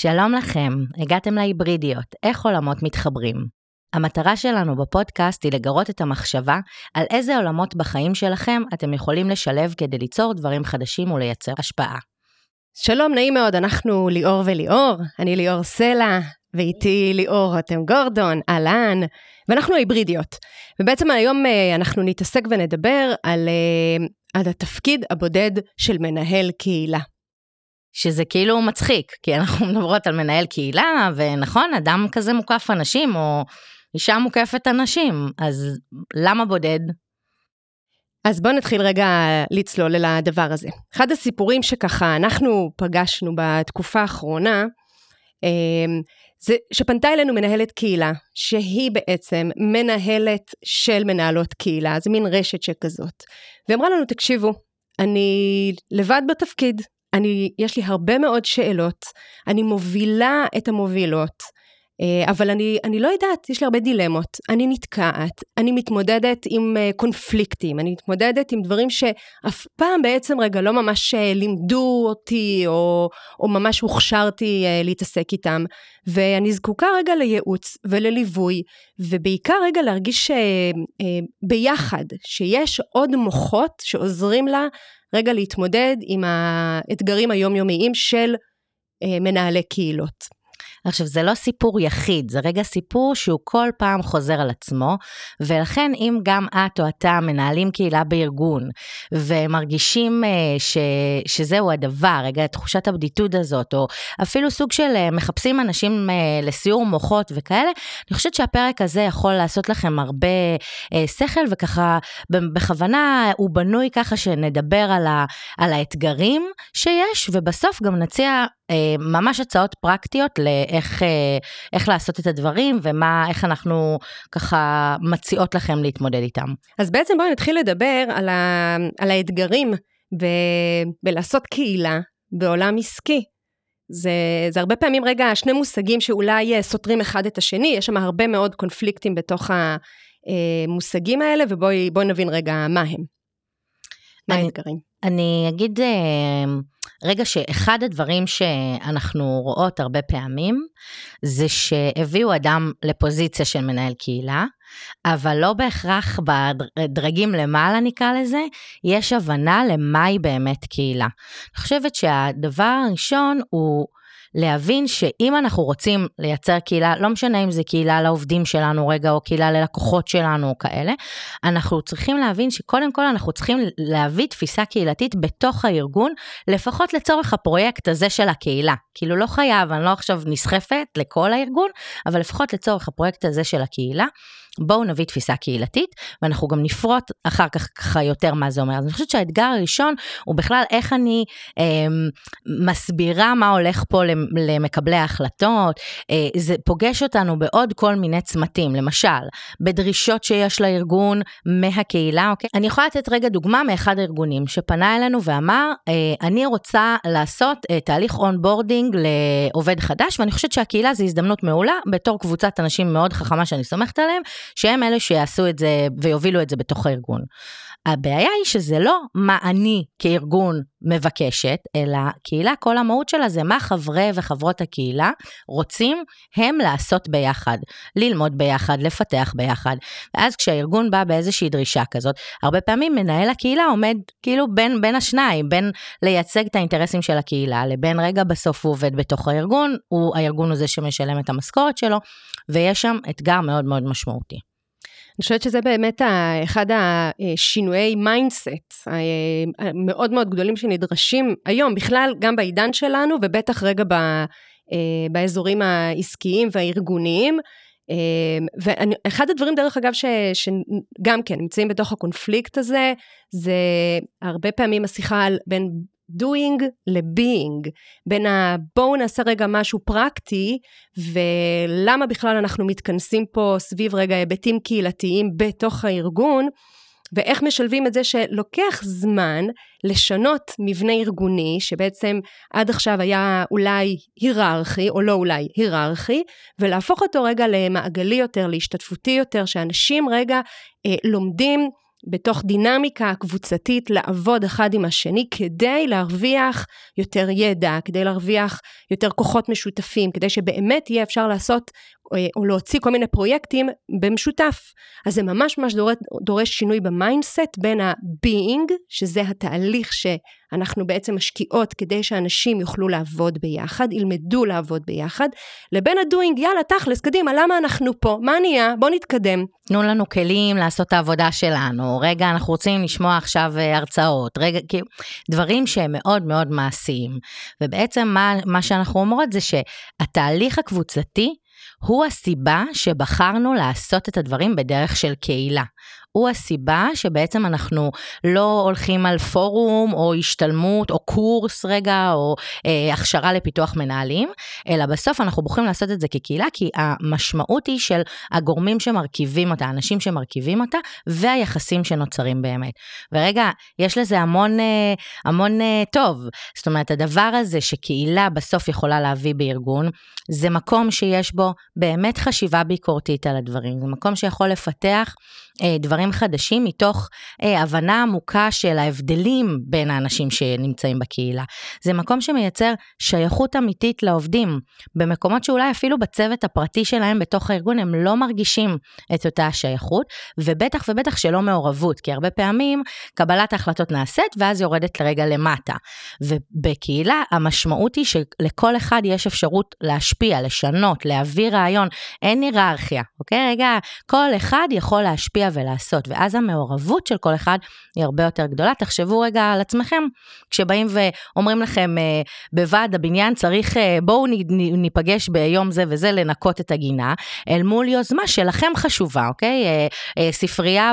שלום לכם, הגעתם להיברידיות, איך עולמות מתחברים. המטרה שלנו בפודקאסט היא לגרות את המחשבה על איזה עולמות בחיים שלכם אתם יכולים לשלב כדי ליצור דברים חדשים ולייצר השפעה. שלום, נעים מאוד, אנחנו ליאור וליאור, אני ליאור סלע, ואיתי ליאור רותם גורדון, אהלן, ואנחנו היברידיות. ובעצם היום אה, אנחנו נתעסק ונדבר על, אה, על התפקיד הבודד של מנהל קהילה. שזה כאילו מצחיק, כי אנחנו מדברות על מנהל קהילה, ונכון, אדם כזה מוקף אנשים, או אישה מוקפת אנשים, אז למה בודד? אז בואו נתחיל רגע לצלול אל הדבר הזה. אחד הסיפורים שככה אנחנו פגשנו בתקופה האחרונה, אמ, זה שפנתה אלינו מנהלת קהילה, שהיא בעצם מנהלת של מנהלות קהילה, זה מין רשת שכזאת. והיא אמרה לנו, תקשיבו, אני לבד בתפקיד, אני, יש לי הרבה מאוד שאלות, אני מובילה את המובילות, אבל אני, אני לא יודעת, יש לי הרבה דילמות, אני נתקעת, אני מתמודדת עם אה, קונפליקטים, אני מתמודדת עם דברים שאף פעם בעצם רגע לא ממש אה, לימדו אותי, או, או ממש הוכשרתי להתעסק איתם, ואני זקוקה רגע לייעוץ ולליווי, ובעיקר רגע להרגיש ביחד, שיש עוד מוחות שעוזרים לה רגע להתמודד עם האתגרים היומיומיים של אה, מנהלי קהילות. עכשיו, זה לא סיפור יחיד, זה רגע סיפור שהוא כל פעם חוזר על עצמו, ולכן אם גם את או אתה מנהלים קהילה בארגון, ומרגישים אה, ש, שזהו הדבר, רגע, תחושת הבדידות הזאת, או אפילו סוג של אה, מחפשים אנשים אה, לסיור מוחות וכאלה, אני חושבת שהפרק הזה יכול לעשות לכם הרבה שכל, וככה, בכוונה הוא בנוי ככה שנדבר על, ה, על האתגרים שיש, ובסוף גם נציע ממש הצעות פרקטיות לאיך איך לעשות את הדברים ומה, איך אנחנו ככה מציעות לכם להתמודד איתם. אז בעצם בואי נתחיל לדבר על, ה, על האתגרים ב, בלעשות קהילה בעולם עסקי. זה, זה הרבה פעמים רגע שני מושגים שאולי סותרים אחד את השני, יש שם הרבה מאוד קונפליקטים בתוך המושגים האלה, ובואי נבין רגע מה הם. מה האתגרים? אני אגיד רגע שאחד הדברים שאנחנו רואות הרבה פעמים, זה שהביאו אדם לפוזיציה של מנהל קהילה, אבל לא בהכרח בדרגים למעלה נקרא לזה, יש הבנה למהי באמת קהילה. אני חושבת שהדבר הראשון הוא להבין שאם אנחנו רוצים לייצר קהילה, לא משנה אם זה קהילה לעובדים שלנו רגע, או קהילה ללקוחות שלנו או כאלה, אנחנו צריכים להבין שקודם כל אנחנו צריכים להביא תפיסה קהילתית בתוך הארגון, לפחות לצורך הפרויקט הזה של הקהילה. כאילו לא חייב, אני לא עכשיו נסחפת לכל הארגון, אבל לפחות לצורך הפרויקט הזה של הקהילה. בואו נביא תפיסה קהילתית, ואנחנו גם נפרוט אחר כך ככה יותר מה זה אומר. אז אני חושבת שהאתגר הראשון הוא בכלל איך אני אה, מסבירה מה הולך פה למקבלי ההחלטות, אה, זה פוגש אותנו בעוד כל מיני צמתים, למשל, בדרישות שיש לארגון מהקהילה, אוקיי? אני יכולה לתת רגע דוגמה מאחד הארגונים שפנה אלינו ואמר, אה, אני רוצה לעשות אה, תהליך onboarding לעובד חדש, ואני חושבת שהקהילה זה הזדמנות מעולה, בתור קבוצת אנשים מאוד חכמה שאני סומכת עליהם, שהם אלה שיעשו את זה ויובילו את זה בתוך הארגון. הבעיה היא שזה לא מה אני כארגון מבקשת, אלא קהילה, כל המהות שלה זה מה חברי וחברות הקהילה רוצים הם לעשות ביחד, ללמוד ביחד, לפתח ביחד. ואז כשהארגון בא באיזושהי דרישה כזאת, הרבה פעמים מנהל הקהילה עומד כאילו בין, בין השניים, בין לייצג את האינטרסים של הקהילה, לבין רגע בסוף הוא עובד בתוך הארגון, הוא, הארגון הוא זה שמשלם את המשכורת שלו, ויש שם אתגר מאוד מאוד משמעותי. אני חושבת שזה באמת אחד השינויי mindset המאוד מאוד גדולים שנדרשים היום, בכלל גם בעידן שלנו ובטח רגע ב, אה, באזורים העסקיים והארגוניים. אה, ואחד הדברים דרך אגב ש, שגם כן נמצאים בתוך הקונפליקט הזה, זה הרבה פעמים השיחה על בין doing ל-being, בין ה... בואו נעשה רגע משהו פרקטי, ולמה בכלל אנחנו מתכנסים פה סביב רגע היבטים קהילתיים בתוך הארגון, ואיך משלבים את זה שלוקח זמן לשנות מבנה ארגוני, שבעצם עד עכשיו היה אולי היררכי, או לא אולי היררכי, ולהפוך אותו רגע למעגלי יותר, להשתתפותי יותר, שאנשים רגע אה, לומדים בתוך דינמיקה קבוצתית לעבוד אחד עם השני כדי להרוויח יותר ידע, כדי להרוויח יותר כוחות משותפים, כדי שבאמת יהיה אפשר לעשות או להוציא כל מיני פרויקטים במשותף. אז זה ממש ממש דורש, דורש שינוי ב mindset בין ה-being, שזה התהליך שאנחנו בעצם משקיעות כדי שאנשים יוכלו לעבוד ביחד, ילמדו לעבוד ביחד, לבין ה-doing, יאללה, תכלס, קדימה, למה אנחנו פה? מה נהיה? בוא נתקדם. תנו לנו כלים לעשות את העבודה שלנו. רגע, אנחנו רוצים לשמוע עכשיו אה, הרצאות. רגע, כאילו, דברים שהם מאוד מאוד מעשיים. ובעצם מה, מה שאנחנו אומרות זה שהתהליך הקבוצתי, הוא הסיבה שבחרנו לעשות את הדברים בדרך של קהילה. הוא הסיבה שבעצם אנחנו לא הולכים על פורום או השתלמות או קורס רגע או אה, הכשרה לפיתוח מנהלים, אלא בסוף אנחנו בוחרים לעשות את זה כקהילה, כי המשמעות היא של הגורמים שמרכיבים אותה, האנשים שמרכיבים אותה והיחסים שנוצרים באמת. ורגע, יש לזה המון, אה, המון אה, טוב. זאת אומרת, הדבר הזה שקהילה בסוף יכולה להביא בארגון, זה מקום שיש בו באמת חשיבה ביקורתית על הדברים, זה מקום שיכול לפתח אה, דברים חדשים מתוך אה, הבנה עמוקה של ההבדלים בין האנשים שנמצאים בקהילה. זה מקום שמייצר שייכות אמיתית לעובדים, במקומות שאולי אפילו בצוות הפרטי שלהם בתוך הארגון הם לא מרגישים את אותה השייכות, ובטח ובטח שלא מעורבות, כי הרבה פעמים קבלת ההחלטות נעשית ואז יורדת לרגע למטה. ובקהילה המשמעות היא שלכל אחד יש אפשרות להשפיע, לשנות, להביא רעיון, אין היררכיה, אוקיי? רגע, כל אחד יכול להשפיע ולעשות, ואז המעורבות של כל אחד היא הרבה יותר גדולה. תחשבו רגע על עצמכם, כשבאים ואומרים לכם אה, בוועד הבניין צריך, אה, בואו ניפגש ביום זה וזה לנקות את הגינה, אל מול יוזמה שלכם חשובה, אוקיי? אה, ספרייה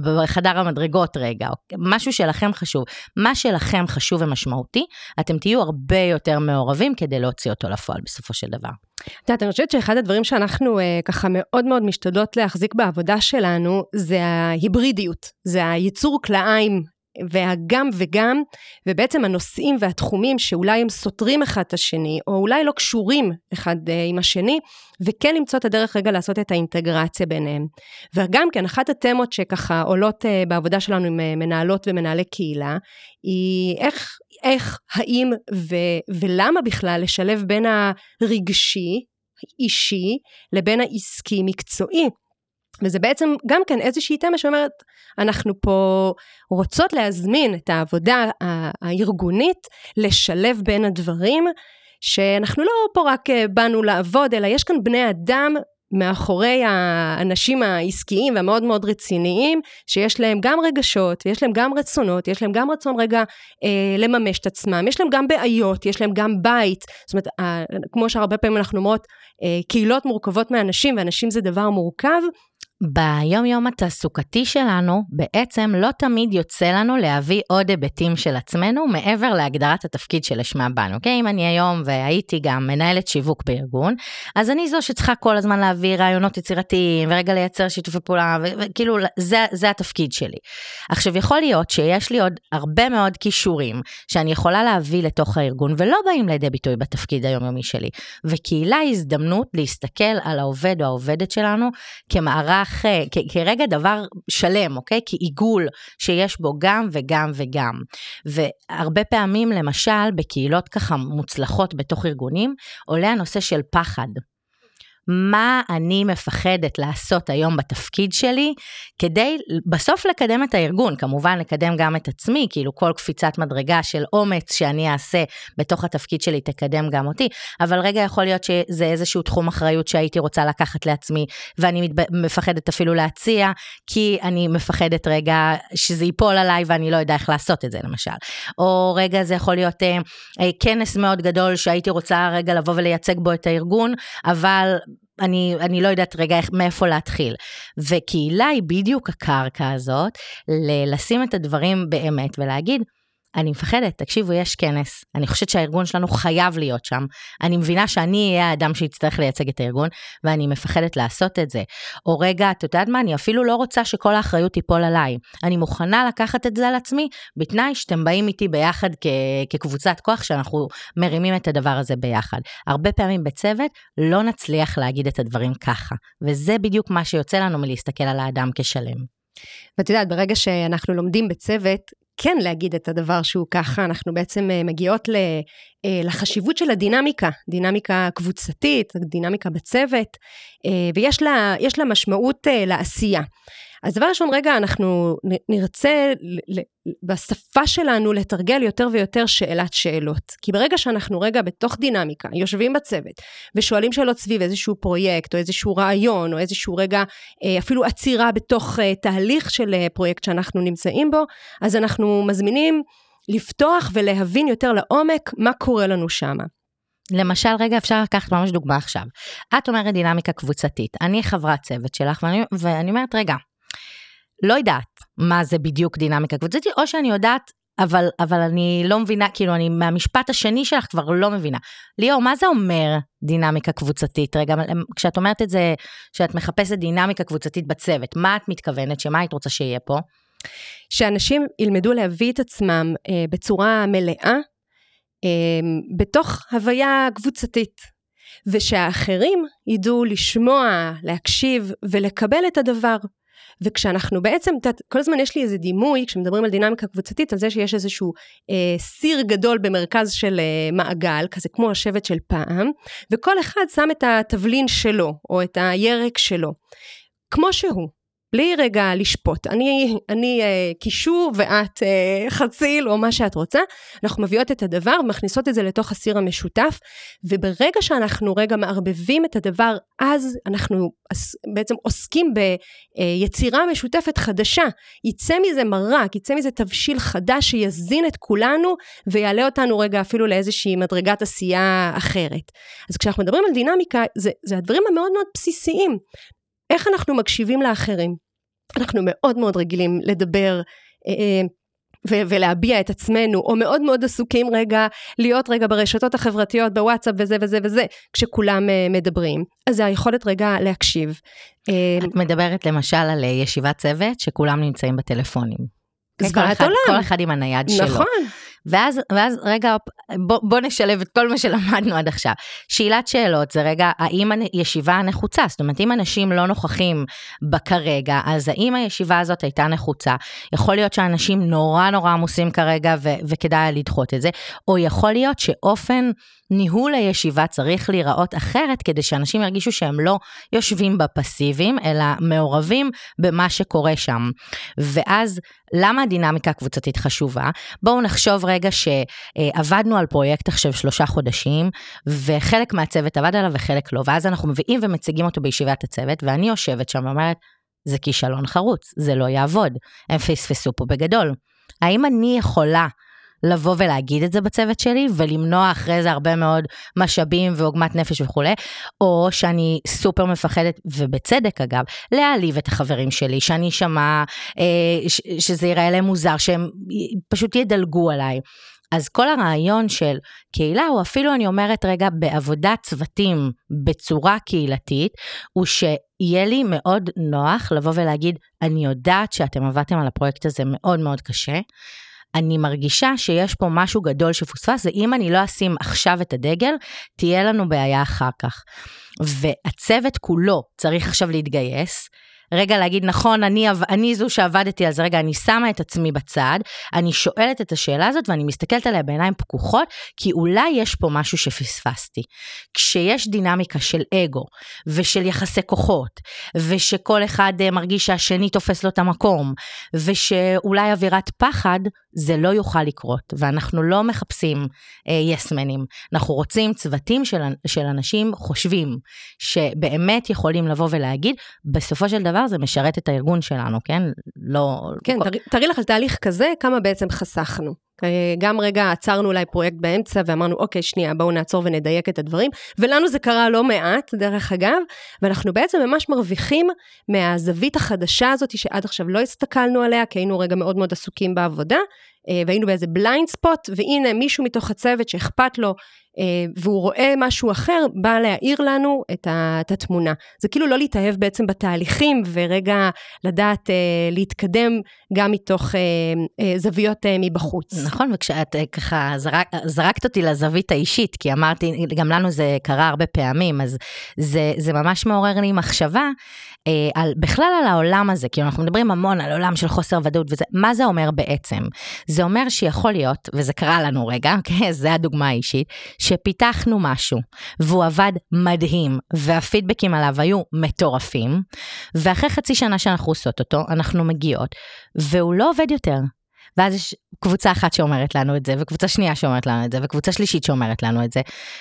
בחדר המדרגות רגע, אוקיי? משהו שלכם חשוב. מה שלכם חשוב ומשמעותי, אתם תהיו הרבה יותר מעורבים כדי להוציא אותו לפועל בסופו של דבר. את יודעת, אני חושבת שאחד הדברים שאנחנו אה, ככה מאוד מאוד משתדלות להחזיק בעבודה שלנו, זה ההיברידיות, זה היצור כלאיים והגם וגם, ובעצם הנושאים והתחומים שאולי הם סותרים אחד את השני, או אולי לא קשורים אחד אה, עם השני, וכן למצוא את הדרך רגע לעשות את האינטגרציה ביניהם. וגם כן, אחת התמות שככה עולות אה, בעבודה שלנו עם אה, מנהלות ומנהלי קהילה, היא איך, איך, האם ו, ולמה בכלל לשלב בין הרגשי, אישי, לבין העסקי-מקצועי. וזה בעצם גם כן איזושהי תמה שאומרת, אנחנו פה רוצות להזמין את העבודה הארגונית, לשלב בין הדברים, שאנחנו לא פה רק אה, באנו לעבוד, אלא יש כאן בני אדם מאחורי האנשים העסקיים והמאוד מאוד רציניים, שיש להם גם רגשות, יש להם גם רצונות, יש להם גם רצון רגע אה, לממש את עצמם, יש להם גם בעיות, יש להם גם בית, זאת אומרת, אה, כמו שהרבה פעמים אנחנו אומרות, אה, קהילות מורכבות מאנשים, ואנשים זה דבר מורכב, ביום יום התעסוקתי שלנו, בעצם לא תמיד יוצא לנו להביא עוד היבטים של עצמנו מעבר להגדרת התפקיד שלשמה באנו, אוקיי? אם אני היום והייתי גם מנהלת שיווק בארגון, אז אני זו שצריכה כל הזמן להביא רעיונות יצירתיים ורגע לייצר שיתופי פעולה, וכאילו זה, זה התפקיד שלי. עכשיו יכול להיות שיש לי עוד הרבה מאוד כישורים שאני יכולה להביא לתוך הארגון ולא באים לידי ביטוי בתפקיד היומיומי שלי, וקהילה הזדמנות להסתכל על העובד או העובדת שלנו כמערך כך, כרגע דבר שלם, אוקיי? כעיגול שיש בו גם וגם וגם. והרבה פעמים, למשל, בקהילות ככה מוצלחות בתוך ארגונים, עולה הנושא של פחד. מה אני מפחדת לעשות היום בתפקיד שלי, כדי בסוף לקדם את הארגון, כמובן לקדם גם את עצמי, כאילו כל קפיצת מדרגה של אומץ שאני אעשה בתוך התפקיד שלי תקדם גם אותי, אבל רגע יכול להיות שזה איזשהו תחום אחריות שהייתי רוצה לקחת לעצמי, ואני מפחדת אפילו להציע, כי אני מפחדת רגע שזה ייפול עליי ואני לא יודע איך לעשות את זה למשל. או רגע זה יכול להיות אה, אה, כנס מאוד גדול שהייתי רוצה רגע לבוא ולייצג בו את הארגון, אבל אני, אני לא יודעת רגע איך, מאיפה להתחיל. וקהילה היא בדיוק הקרקע הזאת, לשים את הדברים באמת ולהגיד, אני מפחדת, תקשיבו, יש כנס, אני חושבת שהארגון שלנו חייב להיות שם, אני מבינה שאני אהיה האדם שיצטרך לייצג את הארגון, ואני מפחדת לעשות את זה. או רגע, את יודעת מה, אני אפילו לא רוצה שכל האחריות תיפול עליי. אני מוכנה לקחת את זה על עצמי, בתנאי שאתם באים איתי ביחד כ- כקבוצת כוח, שאנחנו מרימים את הדבר הזה ביחד. הרבה פעמים בצוות לא נצליח להגיד את הדברים ככה, וזה בדיוק מה שיוצא לנו מלהסתכל על האדם כשלם. ואת יודעת, ברגע שאנחנו לומדים בצוות, כן להגיד את הדבר שהוא ככה, אנחנו בעצם אה, מגיעות אה, לחשיבות של הדינמיקה, דינמיקה קבוצתית, דינמיקה בצוות, אה, ויש לה, לה משמעות לעשייה. אז דבר ראשון, רגע, אנחנו נרצה בשפה שלנו לתרגל יותר ויותר שאלת שאלות. כי ברגע שאנחנו רגע בתוך דינמיקה, יושבים בצוות, ושואלים שאלות סביב איזשהו פרויקט, או איזשהו רעיון, או איזשהו רגע, אה, אפילו עצירה בתוך אה, תהליך של אה, פרויקט שאנחנו נמצאים בו, אז אנחנו מזמינים לפתוח ולהבין יותר לעומק מה קורה לנו שם. למשל, רגע, אפשר לקחת ממש דוגמה עכשיו. את אומרת דינמיקה קבוצתית, אני חברת צוות שלך, ואני, ואני אומרת, רגע, לא יודעת מה זה בדיוק דינמיקה קבוצתית, או שאני יודעת, אבל, אבל אני לא מבינה, כאילו, אני מהמשפט השני שלך כבר לא מבינה. ליאור, מה זה אומר דינמיקה קבוצתית? רגע, כשאת אומרת את זה, שאת מחפשת דינמיקה קבוצתית בצוות, מה את מתכוונת? שמה היית רוצה שיהיה פה? שאנשים ילמדו להביא את עצמם אה, בצורה מלאה, אה, בתוך הוויה קבוצתית. ושהאחרים ידעו לשמוע, להקשיב ולקבל את הדבר. וכשאנחנו בעצם, כל הזמן יש לי איזה דימוי, כשמדברים על דינמיקה קבוצתית, על זה שיש איזשהו אה, סיר גדול במרכז של אה, מעגל, כזה כמו השבט של פעם, וכל אחד שם את התבלין שלו, או את הירק שלו, כמו שהוא. בלי רגע לשפוט. אני, אני אה, קישור ואת אה, חציל או מה שאת רוצה. אנחנו מביאות את הדבר ומכניסות את זה לתוך הסיר המשותף, וברגע שאנחנו רגע מערבבים את הדבר, אז אנחנו בעצם עוסקים ביצירה משותפת חדשה. יצא מזה מרק, יצא מזה תבשיל חדש שיזין את כולנו ויעלה אותנו רגע אפילו לאיזושהי מדרגת עשייה אחרת. אז כשאנחנו מדברים על דינמיקה, זה, זה הדברים המאוד מאוד בסיסיים. איך אנחנו מקשיבים לאחרים? אנחנו מאוד מאוד רגילים לדבר אה, אה, ו- ולהביע את עצמנו, או מאוד מאוד עסוקים רגע להיות רגע ברשתות החברתיות, בוואטסאפ וזה וזה וזה, כשכולם uh, מדברים. אז זה היכולת רגע להקשיב. את מדברת למשל על ישיבת צוות שכולם נמצאים בטלפונים. זוועת עולם. כל אחד עם הנייד שלו. נכון. ואז, ואז רגע, בוא, בוא נשלב את כל מה שלמדנו עד עכשיו. שאלת שאלות זה רגע, האם הישיבה נחוצה? זאת אומרת, אם אנשים לא נוכחים בה כרגע, אז האם הישיבה הזאת הייתה נחוצה? יכול להיות שאנשים נורא נורא עמוסים כרגע ו- וכדאי לדחות את זה, או יכול להיות שאופן ניהול הישיבה צריך להיראות אחרת כדי שאנשים ירגישו שהם לא יושבים בפסיביים, אלא מעורבים במה שקורה שם. ואז למה הדינמיקה הקבוצתית חשובה? בואו נחשוב רגע שעבדנו על פרויקט עכשיו שלושה חודשים, וחלק מהצוות עבד עליו וחלק לא, ואז אנחנו מביאים ומציגים אותו בישיבת הצוות, ואני יושבת שם ואומרת, זה כישלון חרוץ, זה לא יעבוד, הם פספסו פה בגדול. האם אני יכולה לבוא ולהגיד את זה בצוות שלי, ולמנוע אחרי זה הרבה מאוד משאבים ועוגמת נפש וכולי, או שאני סופר מפחדת, ובצדק אגב, להעליב את החברים שלי, שאני אשמע, אה, שזה ייראה להם מוזר, שהם פשוט ידלגו עליי. אז כל הרעיון של קהילה, או אפילו אני אומרת רגע, בעבודת צוותים בצורה קהילתית, הוא שיהיה לי מאוד נוח לבוא ולהגיד, אני יודעת שאתם עבדתם על הפרויקט הזה מאוד מאוד קשה, אני מרגישה שיש פה משהו גדול שפוספס, ואם אני לא אשים עכשיו את הדגל, תהיה לנו בעיה אחר כך. והצוות כולו צריך עכשיו להתגייס, רגע להגיד, נכון, אני, אני זו שעבדתי על זה, רגע, אני שמה את עצמי בצד, אני שואלת את השאלה הזאת ואני מסתכלת עליה בעיניים פקוחות, כי אולי יש פה משהו שפספסתי. כשיש דינמיקה של אגו ושל יחסי כוחות, ושכל אחד אה, מרגיש שהשני תופס לו את המקום, ושאולי אווירת פחד, זה לא יוכל לקרות, ואנחנו לא מחפשים יסמנים. אה, yes אנחנו רוצים צוותים של, של אנשים חושבים, שבאמת יכולים לבוא ולהגיד, בסופו של דבר זה משרת את הארגון שלנו, כן? לא... כן, כל... תראי לך על תהליך כזה, כמה בעצם חסכנו. אה, גם רגע עצרנו אולי פרויקט באמצע ואמרנו, אוקיי, שנייה, בואו נעצור ונדייק את הדברים. ולנו זה קרה לא מעט, דרך אגב, ואנחנו בעצם ממש מרוויחים מהזווית החדשה הזאת שעד עכשיו לא הסתכלנו עליה, כי היינו רגע מאוד מאוד עסוקים בעבודה, והיינו באיזה בליינד ספוט, והנה מישהו מתוך הצוות שאכפת לו אה, והוא רואה משהו אחר, בא להאיר לנו את, התמונה. זה כאילו לא להתאהב בעצם בתהליכים ורגע לדעת אה, להתקדם גם מתוך זוויות מבחוץ. נכון, וכשאת אה, ככה זרק, זרקת אותי לזווית האישית, כי אמרתי, גם לנו זה קרה הרבה פעמים, אז זה, זה ממש מעורר לי מחשבה אה, על, בכלל על העולם הזה, כי אנחנו מדברים המון על עולם של חוסר ודאות וזה, מה זה אומר בעצם? זה אומר שיכול להיות, וזה קרה לנו רגע, אוקיי? זה הדוגמה האישית, שפיתחנו משהו, והוא עבד מדהים, והפידבקים עליו היו מטורפים, ואחרי חצי שנה שאנחנו עושות אותו, אנחנו מגיעות, והוא לא עובד יותר. ואז יש קבוצה אחת שאומרת לנו את זה, וקבוצה שנייה שאומרת לנו את זה, וקבוצה שלישית שאומרת לנו את זה,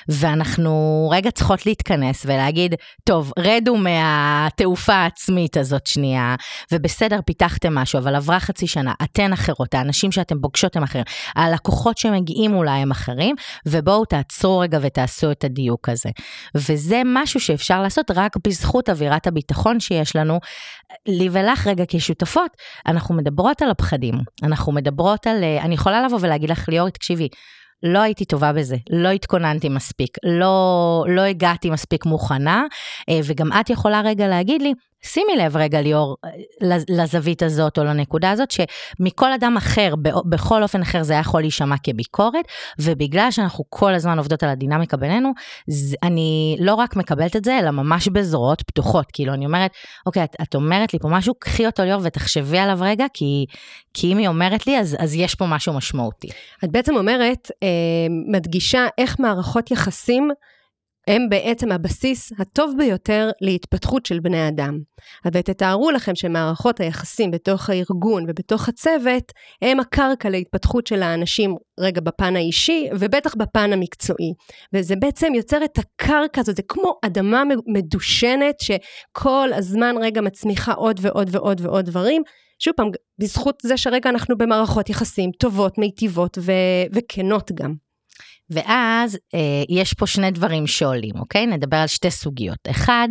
ואנחנו רגע צריכות להתכנס ולהגיד, טוב, רדו מהתעופה העצמית הזאת שנייה, ובסדר, פיתחתם משהו, אבל עברה חצי שנה, אתן אחרות, האנשים שאתם פוגשות הם אחרים, הלקוחות שמגיעים אולי הם אחרים, ובואו תעצרו רגע ותעשו את הדיוק הזה. וזה משהו שאפשר לעשות רק בזכות אווירת הביטחון שיש לנו. לי ולך רגע כשותפות, אנחנו מדברות על הפחדים, אנחנו מדברות על, אה, אני יכולה לבוא ולהגיד לך, ליאור, תקשיבי, לא הייתי טובה בזה, לא התכוננתי מספיק, לא, לא הגעתי מספיק מוכנה, אה, וגם את יכולה רגע להגיד לי, שימי לב רגע ליאור לזווית הזאת או לנקודה הזאת שמכל אדם אחר בכל אופן אחר זה יכול להישמע כביקורת ובגלל שאנחנו כל הזמן עובדות על הדינמיקה בינינו אני לא רק מקבלת את זה אלא ממש בזרועות פתוחות כאילו אני אומרת אוקיי את, את אומרת לי פה משהו קחי אותו ליאור ותחשבי עליו רגע כי, כי אם היא אומרת לי אז, אז יש פה משהו משמעותי. את בעצם אומרת אה, מדגישה איך מערכות יחסים הם בעצם הבסיס הטוב ביותר להתפתחות של בני אדם. ותתארו לכם שמערכות היחסים בתוך הארגון ובתוך הצוות הם הקרקע להתפתחות של האנשים רגע בפן האישי ובטח בפן המקצועי. וזה בעצם יוצר את הקרקע הזאת, זה כמו אדמה מדושנת שכל הזמן רגע מצמיחה עוד ועוד ועוד ועוד דברים. שוב פעם, בזכות זה שרגע אנחנו במערכות יחסים טובות, מיטיבות ו- וכנות גם. ואז אה, יש פה שני דברים שעולים, אוקיי? נדבר על שתי סוגיות. אחד,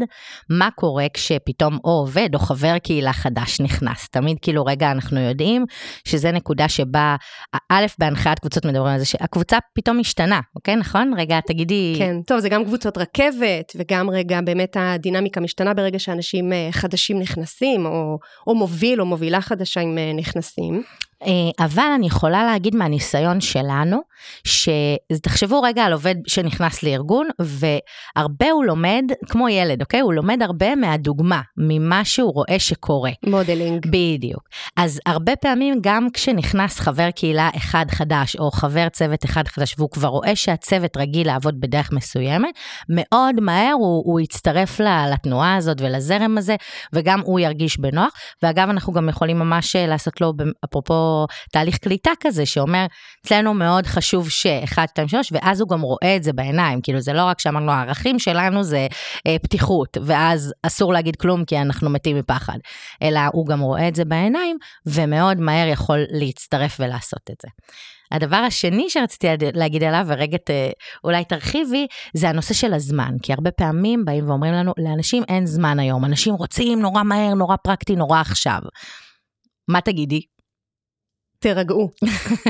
מה קורה כשפתאום או עובד או חבר קהילה חדש נכנס? תמיד כאילו, רגע, אנחנו יודעים שזה נקודה שבה, א', בהנחיית קבוצות מדברים על זה שהקבוצה פתאום משתנה, אוקיי? נכון? רגע, תגידי... כן, טוב, זה גם קבוצות רכבת, וגם רגע, באמת הדינמיקה משתנה ברגע שאנשים אה, חדשים נכנסים, או, או מוביל או מובילה חדשה אם אה, נכנסים. אה, אבל אני יכולה להגיד מהניסיון שלנו, שתחשבו רגע על עובד שנכנס לארגון, והרבה הוא לומד, כמו ילד, אוקיי? הוא לומד הרבה מהדוגמה, ממה שהוא רואה שקורה. modeling. בדיוק. אז הרבה פעמים גם כשנכנס חבר קהילה אחד חדש, או חבר צוות אחד חדש, והוא כבר רואה שהצוות רגיל לעבוד בדרך מסוימת, מאוד מהר הוא, הוא יצטרף לתנועה הזאת ולזרם הזה, וגם הוא ירגיש בנוח. ואגב, אנחנו גם יכולים ממש אה, לעשות לו, אפרופו תהליך קליטה כזה שאומר, אצלנו מאוד חשוב ש-1, 2, 3, ואז הוא גם רואה את זה בעיניים, כאילו זה לא רק שאמרנו, הערכים שלנו זה אה, פתיחות, ואז אסור להגיד כלום כי אנחנו מתים מפחד, אלא הוא גם רואה את זה בעיניים, ומאוד מהר יכול להצטרף ולעשות את זה. הדבר השני שרציתי להגיד עליו, ורגע אולי תרחיבי, זה הנושא של הזמן. כי הרבה פעמים באים ואומרים לנו, לאנשים אין זמן היום, אנשים רוצים נורא מהר, נורא פרקטי, נורא עכשיו. מה תגידי? תירגעו.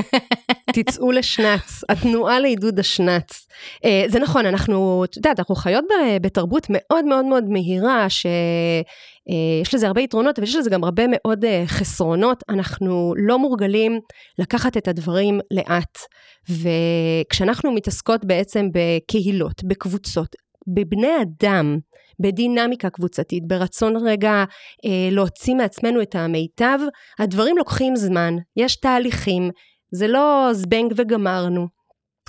תצאו לשנץ, התנועה לעידוד השנץ. Uh, זה נכון, אנחנו, את יודעת, אנחנו חיות בתרבות מאוד מאוד מאוד מהירה, שיש uh, לזה הרבה יתרונות, אבל יש לזה גם הרבה מאוד uh, חסרונות. אנחנו לא מורגלים לקחת את הדברים לאט. וכשאנחנו מתעסקות בעצם בקהילות, בקבוצות, בבני אדם, בדינמיקה קבוצתית, ברצון רגע אה, להוציא מעצמנו את המיטב, הדברים לוקחים זמן, יש תהליכים, זה לא זבנג וגמרנו.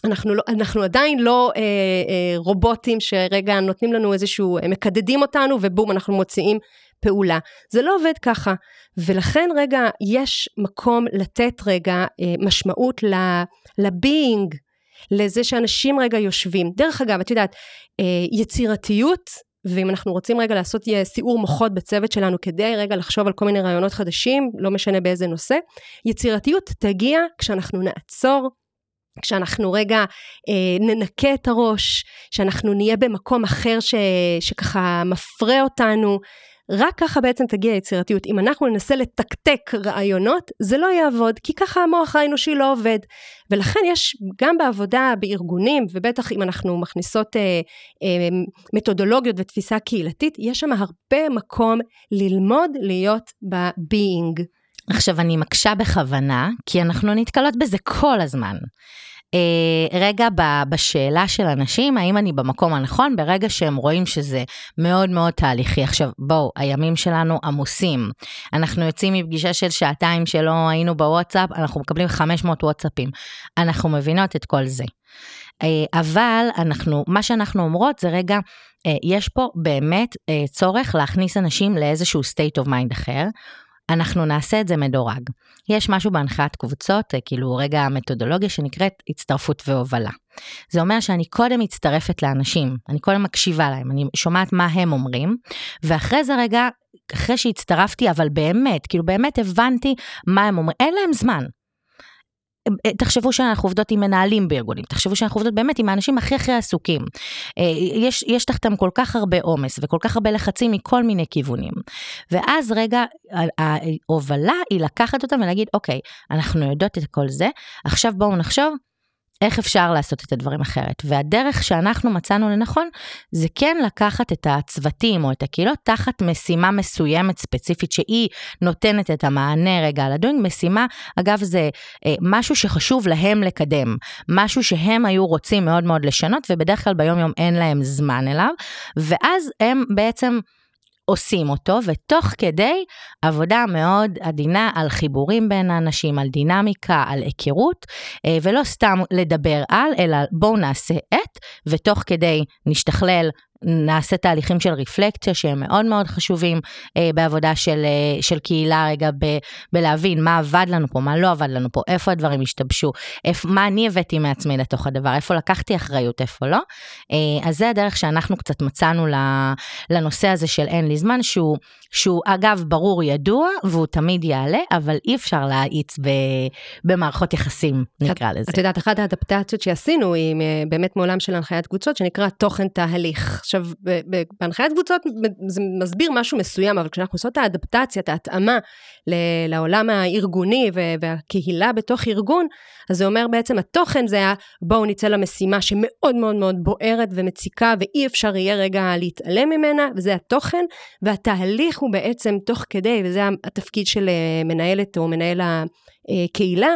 אנחנו, לא, אנחנו עדיין לא אה, אה, רובוטים שרגע נותנים לנו איזשהו, הם מקדדים אותנו ובום אנחנו מוציאים פעולה. זה לא עובד ככה. ולכן רגע יש מקום לתת רגע אה, משמעות לביינג, לזה שאנשים רגע יושבים. דרך אגב, את יודעת, אה, יצירתיות ואם אנחנו רוצים רגע לעשות סיעור מוחות בצוות שלנו כדי רגע לחשוב על כל מיני רעיונות חדשים, לא משנה באיזה נושא, יצירתיות תגיע כשאנחנו נעצור, כשאנחנו רגע אה, ננקה את הראש, שאנחנו נהיה במקום אחר ש, שככה מפרה אותנו, רק ככה בעצם תגיע היצירתיות. אם אנחנו ננסה לתקתק רעיונות, זה לא יעבוד, כי ככה המוח האנושי לא עובד. ולכן יש גם בעבודה בארגונים, ובטח אם אנחנו מכניסות אה, אה, מתודולוגיות ותפיסה קהילתית, יש שם הרבה מקום ללמוד להיות ב-being. עכשיו, אני מקשה בכוונה, כי אנחנו נתקלות בזה כל הזמן. אה, רגע בשאלה של אנשים, האם אני במקום הנכון, ברגע שהם רואים שזה מאוד מאוד תהליכי. עכשיו, בואו, הימים שלנו עמוסים. אנחנו יוצאים מפגישה של שעתיים שלא היינו בוואטסאפ, אנחנו מקבלים 500 וואטסאפים. אנחנו מבינות את כל זה. אה, אבל אנחנו, מה שאנחנו אומרות זה רגע, אה, יש פה באמת צורך להכניס אנשים לאיזשהו state of mind אחר. אנחנו נעשה את זה מדורג. יש משהו בהנחיית קבוצות, אה, כאילו רגע המתודולוגיה שנקראת הצטרפות והובלה. זה אומר שאני קודם מצטרפת לאנשים, אני קודם מקשיבה להם, אני שומעת מה הם אומרים, ואחרי זה רגע, אחרי שהצטרפתי, אבל באמת, כאילו באמת הבנתי מה הם אומרים, אין להם זמן. אה, תחשבו שאנחנו עובדות עם מנהלים בארגונים, תחשבו שאנחנו עובדות באמת עם האנשים הכי הכי עסוקים. אה, יש, יש תחתם כל כך הרבה עומס וכל כך הרבה לחצים מכל מיני כיוונים. ואז רגע, ההובלה היא לקחת אותם ולהגיד, אוקיי, אנחנו יודעות את כל זה, עכשיו בואו נחשוב איך אפשר לעשות את הדברים אחרת. והדרך שאנחנו מצאנו לנכון, זה כן לקחת את הצוותים או את הקהילות תחת משימה מסוימת ספציפית, שהיא נותנת את המענה רגע על הדוינג. משימה, אגב, זה אה, משהו שחשוב להם לקדם, משהו שהם היו רוצים מאוד מאוד לשנות, ובדרך כלל ביום יום אין להם זמן אליו, ואז הם בעצם... עושים אותו, ותוך כדי עבודה מאוד עדינה על חיבורים בין האנשים, על דינמיקה, על היכרות, אה, ולא סתם לדבר על, אלא בואו נעשה את, ותוך כדי נשתכלל נעשה תהליכים של רפלקציה שהם מאוד מאוד חשובים אה, בעבודה של, אה, של קהילה רגע ב, בלהבין מה עבד לנו פה, מה לא עבד לנו פה, איפה הדברים השתבשו, איפ, מה אני הבאתי מעצמי לתוך הדבר, איפה לקחתי אחריות, איפה לא. אה, אז זה הדרך שאנחנו קצת מצאנו לנושא הזה של אין לי זמן, שהוא, שהוא אגב ברור ידוע והוא תמיד יעלה, אבל אי אפשר להאיץ ב, במערכות יחסים, נקרא לזה. את יודעת, אחת האדפטציות שעשינו היא אה, באמת מעולם של הנחיית קבוצות, שנקרא תוכן תהליך. עכשיו, בהנחיית קבוצות זה מסביר משהו מסוים, אבל כשאנחנו עושות את האדפטציה, את ההתאמה לעולם הארגוני והקהילה בתוך ארגון, אז זה אומר בעצם התוכן זה היה בואו נצא למשימה שמאוד מאוד מאוד בוערת ומציקה ואי אפשר יהיה רגע להתעלם ממנה, וזה התוכן, והתהליך הוא בעצם תוך כדי, וזה התפקיד של אה, מנהלת או מנהל הקהילה,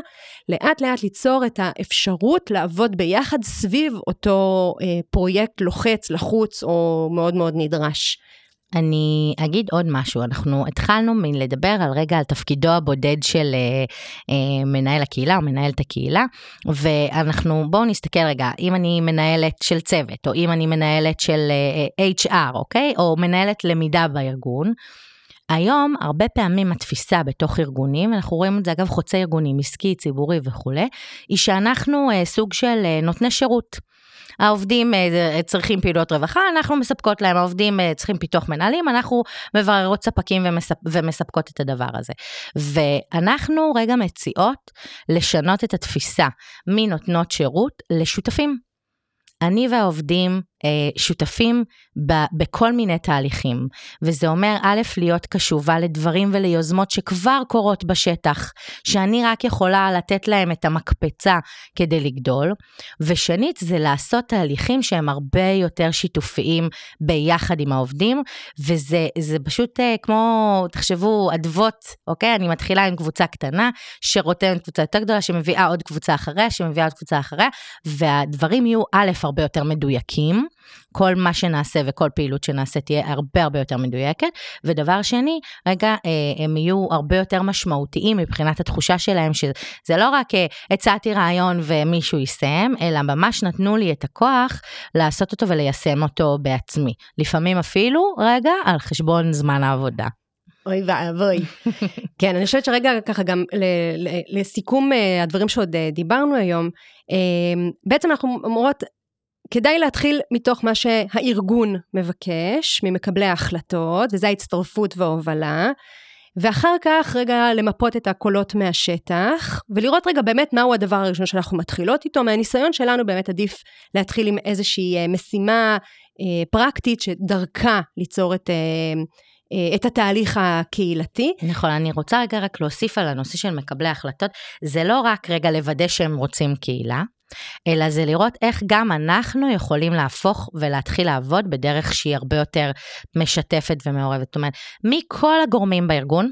לאט לאט ליצור את האפשרות לעבוד ביחד סביב אותו אה, פרויקט לוחץ, לחוץ או מאוד מאוד נדרש. אני אגיד עוד משהו, אנחנו התחלנו מלדבר על רגע על תפקידו הבודד של אה, אה, מנהל הקהילה או מנהלת הקהילה, ואנחנו, בואו נסתכל רגע, אם אני מנהלת של צוות, או אם אני מנהלת של אה, HR, אוקיי? או מנהלת למידה בארגון, היום הרבה פעמים התפיסה בתוך ארגונים, אנחנו רואים את זה אגב חוצה ארגונים, עסקי, ציבורי וכולי, היא שאנחנו אה, סוג של אה, נותני שירות. העובדים אה, צריכים פעילויות רווחה, אנחנו מספקות להם, העובדים צריכים פיתוח מנהלים, אנחנו מבררות ספקים ומספ, ומספקות את הדבר הזה. ואנחנו רגע מציעות לשנות את התפיסה מנותנות שירות לשותפים. אני והעובדים שותפים ב, בכל מיני תהליכים, וזה אומר א', להיות קשובה לדברים וליוזמות שכבר קורות בשטח, שאני רק יכולה לתת להם את המקפצה כדי לגדול, ושנית, זה לעשות תהליכים שהם הרבה יותר שיתופיים ביחד עם העובדים, וזה פשוט אה, כמו, תחשבו, אדוות, אוקיי? אני מתחילה עם קבוצה קטנה, שרותמת קבוצה יותר גדולה, שמביאה עוד קבוצה אחריה, שמביאה עוד קבוצה אחריה, והדברים יהיו א', הרבה יותר מדויקים, כל מה שנעשה וכל פעילות שנעשה תהיה הרבה הרבה יותר מדויקת. ודבר שני, רגע, אה, הם יהיו הרבה יותר משמעותיים מבחינת התחושה שלהם, שזה לא רק אה, הצעתי רעיון ומישהו יישם, אלא ממש נתנו לי את הכוח לעשות אותו וליישם אותו בעצמי. לפעמים אפילו, רגע, על חשבון זמן העבודה. אוי ואבוי. כן, אני חושבת שרגע ככה גם לסיכום אה, הדברים שעוד דיברנו היום, בעצם אנחנו אומרות, כדאי להתחיל מתוך מה שהארגון מבקש ממקבלי ההחלטות, וזה ההצטרפות וההובלה, ואחר כך רגע למפות את הקולות מהשטח, ולראות רגע באמת מהו הדבר הראשון שאנחנו מתחילות איתו. מהניסיון שלנו באמת עדיף להתחיל עם איזושהי אה, משימה אה, פרקטית שדרכה ליצור את... אה, אה, את התהליך הקהילתי. נכון, אני רוצה רגע רק להוסיף על הנושא של מקבלי ההחלטות, זה לא רק רגע לוודא שהם רוצים קהילה, אלא זה לראות איך גם אנחנו יכולים להפוך ולהתחיל לעבוד בדרך שהיא הרבה יותר משתפת ומעורבת. זאת אומרת, מכל הגורמים בארגון,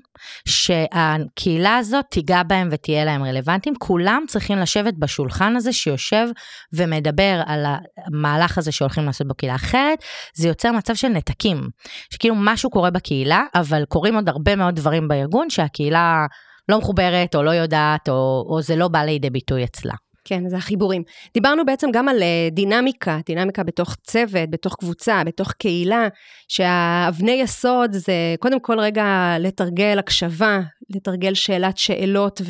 שהקהילה הזאת תיגע בהם ותהיה להם רלוונטיים, כולם צריכים לשבת בשולחן הזה שיושב ומדבר על המהלך הזה שהולכים לעשות בקהילה. אחרת, זה יוצר מצב של נתקים, שכאילו משהו קורה בקהילה, אבל קורים עוד הרבה מאוד דברים בארגון שהקהילה לא מחוברת או לא יודעת, או, או זה לא בא לידי ביטוי אצלה. כן, זה החיבורים. דיברנו בעצם גם על אה, דינמיקה, דינמיקה בתוך צוות, בתוך קבוצה, בתוך קהילה, שהאבני יסוד זה קודם כל רגע לתרגל הקשבה, לתרגל שאלת שאלות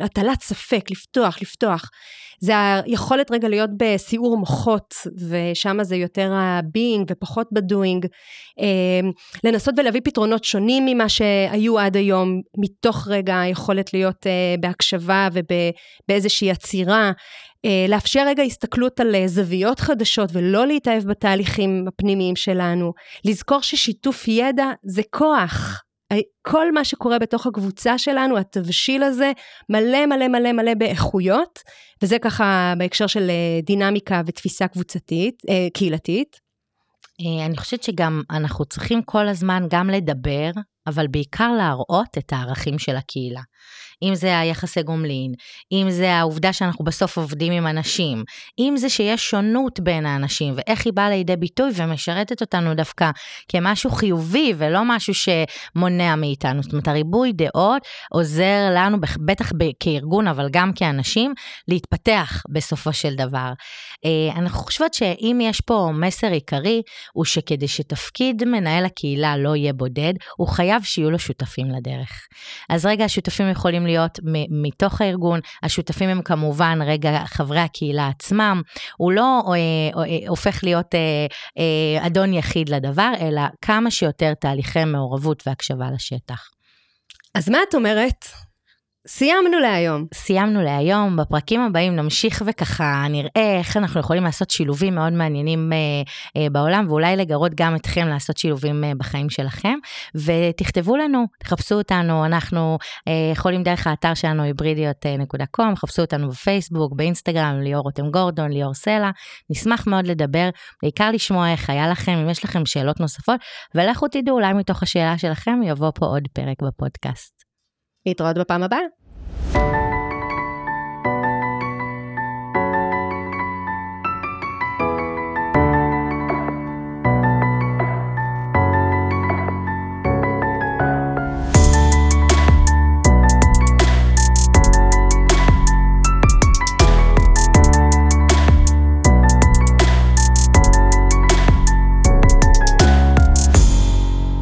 והטלת ספק, לפתוח, לפתוח. זה היכולת רגע להיות בסיעור מוחות, ושם זה יותר ה-being ופחות ב-doing. אמ, לנסות ולהביא פתרונות שונים ממה שהיו עד היום, מתוך רגע היכולת להיות אה, בהקשבה ובאיזושהי עצירה. אה, לאפשר רגע הסתכלות על אה, זוויות חדשות ולא להתאהב בתהליכים הפנימיים שלנו. לזכור ששיתוף ידע זה כוח. כל מה שקורה בתוך הקבוצה שלנו, התבשיל הזה, מלא מלא מלא מלא באיכויות, וזה ככה בהקשר של אה, דינמיקה ותפיסה קבוצתית, אה, קהילתית. אה, אני חושבת שגם אנחנו צריכים כל הזמן גם לדבר, אבל בעיקר להראות את הערכים של הקהילה. אם זה היחסי גומלין, אם זה העובדה שאנחנו בסוף עובדים עם אנשים, אם זה שיש שונות בין האנשים ואיך היא באה לידי ביטוי ומשרתת אותנו דווקא כמשהו חיובי ולא משהו שמונע מאיתנו. זאת אומרת, הריבוי דעות עוזר לנו, בטח כארגון, אבל גם כאנשים, להתפתח בסופו של דבר. אה, אנחנו חושבות שאם יש פה מסר עיקרי, הוא שכדי שתפקיד מנהל הקהילה לא יהיה בודד, הוא חייב שיהיו לו שותפים לדרך. אז רגע, השותפים יכולים להיות מתוך הארגון, השותפים הם כמובן רגע חברי הקהילה עצמם, הוא לא אה, אה, הופך להיות אה, אה, אדון יחיד לדבר, אלא כמה שיותר תהליכי מעורבות והקשבה לשטח. אז מה את אומרת סיימנו להיום. סיימנו להיום, בפרקים הבאים נמשיך וככה נראה איך אנחנו יכולים לעשות שילובים מאוד מעניינים אה, אה, בעולם, ואולי לגרות גם אתכם לעשות שילובים אה, בחיים שלכם. ותכתבו לנו, תחפשו אותנו, אנחנו אה, יכולים דרך האתר שלנו היברידיות.com, חפשו אותנו בפייסבוק, באינסטגרם, ליאור רותם גורדון, ליאור סלע. נשמח מאוד לדבר, בעיקר לשמוע איך היה לכם, אם יש לכם שאלות נוספות, ולכו תדעו, אולי מתוך השאלה שלכם יבוא פה עוד פרק בפודקאסט. להתראות בפעם הבאה.